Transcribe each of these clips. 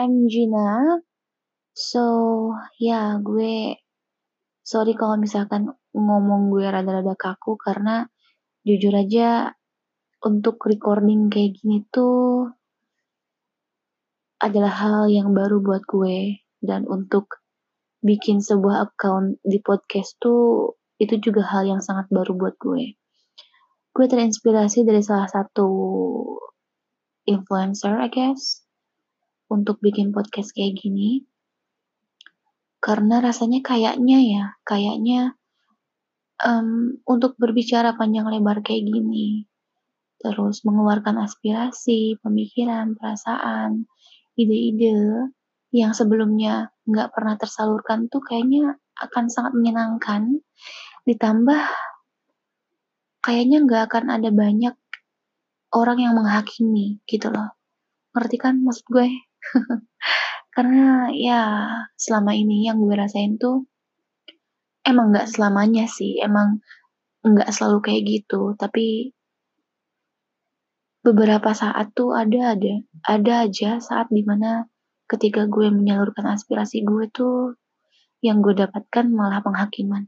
I'm Gina. So, ya gue sorry kalau misalkan ngomong gue rada-rada kaku karena jujur aja untuk recording kayak gini tuh adalah hal yang baru buat gue dan untuk bikin sebuah account di podcast tuh itu juga hal yang sangat baru buat gue. Gue terinspirasi dari salah satu influencer, I guess, untuk bikin podcast kayak gini. Karena rasanya kayaknya ya, kayaknya um, untuk berbicara panjang lebar kayak gini, terus mengeluarkan aspirasi, pemikiran, perasaan, ide-ide yang sebelumnya nggak pernah tersalurkan tuh kayaknya akan sangat menyenangkan. Ditambah kayaknya nggak akan ada banyak orang yang menghakimi gitu loh. Ngerti kan maksud gue? Karena ya selama ini yang gue rasain tuh emang nggak selamanya sih, emang nggak selalu kayak gitu, tapi beberapa saat tuh ada ada ada aja saat di mana ketika gue menyalurkan aspirasi gue tuh yang gue dapatkan malah penghakiman.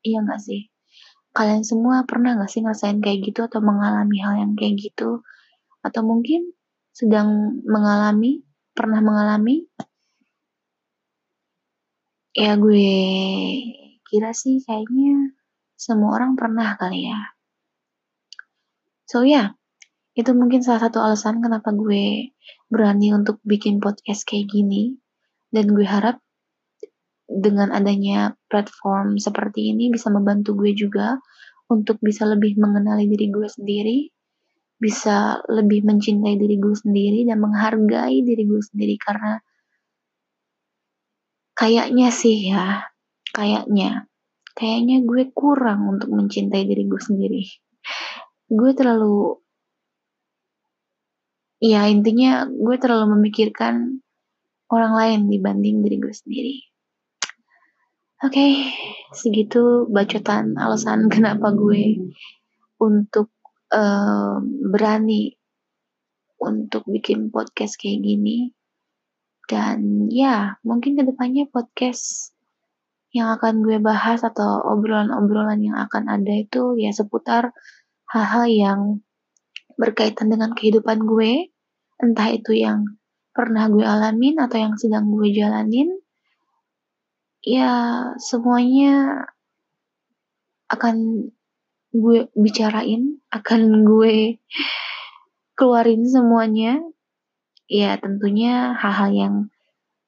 Iya nggak sih? Kalian semua pernah nggak sih ngerasain kayak gitu atau mengalami hal yang kayak gitu? Atau mungkin sedang mengalami pernah mengalami? Ya gue kira sih kayaknya semua orang pernah kali ya. So ya, yeah, itu mungkin salah satu alasan kenapa gue berani untuk bikin podcast kayak gini. Dan gue harap dengan adanya platform seperti ini bisa membantu gue juga untuk bisa lebih mengenali diri gue sendiri, bisa lebih mencintai diri gue sendiri dan menghargai diri gue sendiri karena kayaknya sih ya, kayaknya, kayaknya gue kurang untuk mencintai diri gue sendiri. Gue terlalu, ya intinya gue terlalu memikirkan orang lain dibanding diri gue sendiri. Oke, okay, segitu bacotan alasan kenapa gue untuk berani untuk bikin podcast kayak gini. Dan ya, mungkin ke depannya podcast yang akan gue bahas atau obrolan-obrolan yang akan ada itu ya seputar hal-hal yang berkaitan dengan kehidupan gue, entah itu yang pernah gue alamin atau yang sedang gue jalanin. Ya, semuanya akan gue bicarain, akan gue keluarin semuanya ya tentunya hal-hal yang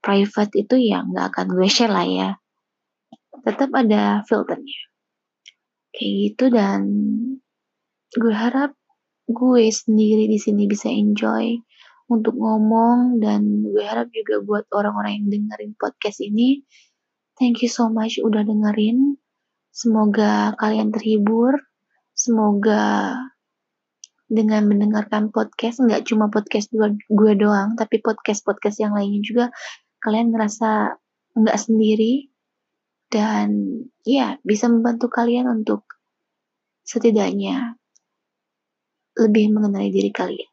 private itu ya nggak akan gue share lah ya. Tetap ada filternya. Kayak gitu dan gue harap gue sendiri di sini bisa enjoy untuk ngomong dan gue harap juga buat orang-orang yang dengerin podcast ini thank you so much udah dengerin semoga kalian terhibur semoga dengan mendengarkan podcast nggak cuma podcast gue, gue doang tapi podcast podcast yang lainnya juga kalian ngerasa nggak sendiri dan ya bisa membantu kalian untuk setidaknya lebih mengenali diri kalian.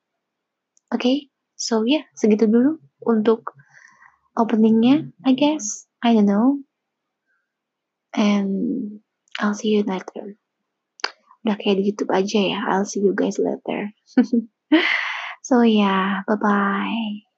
Oke, okay? so ya yeah, segitu dulu untuk openingnya, I guess. I don't know. And I'll see you later udah kayak di YouTube aja ya. I'll see you guys later. so yeah, bye bye.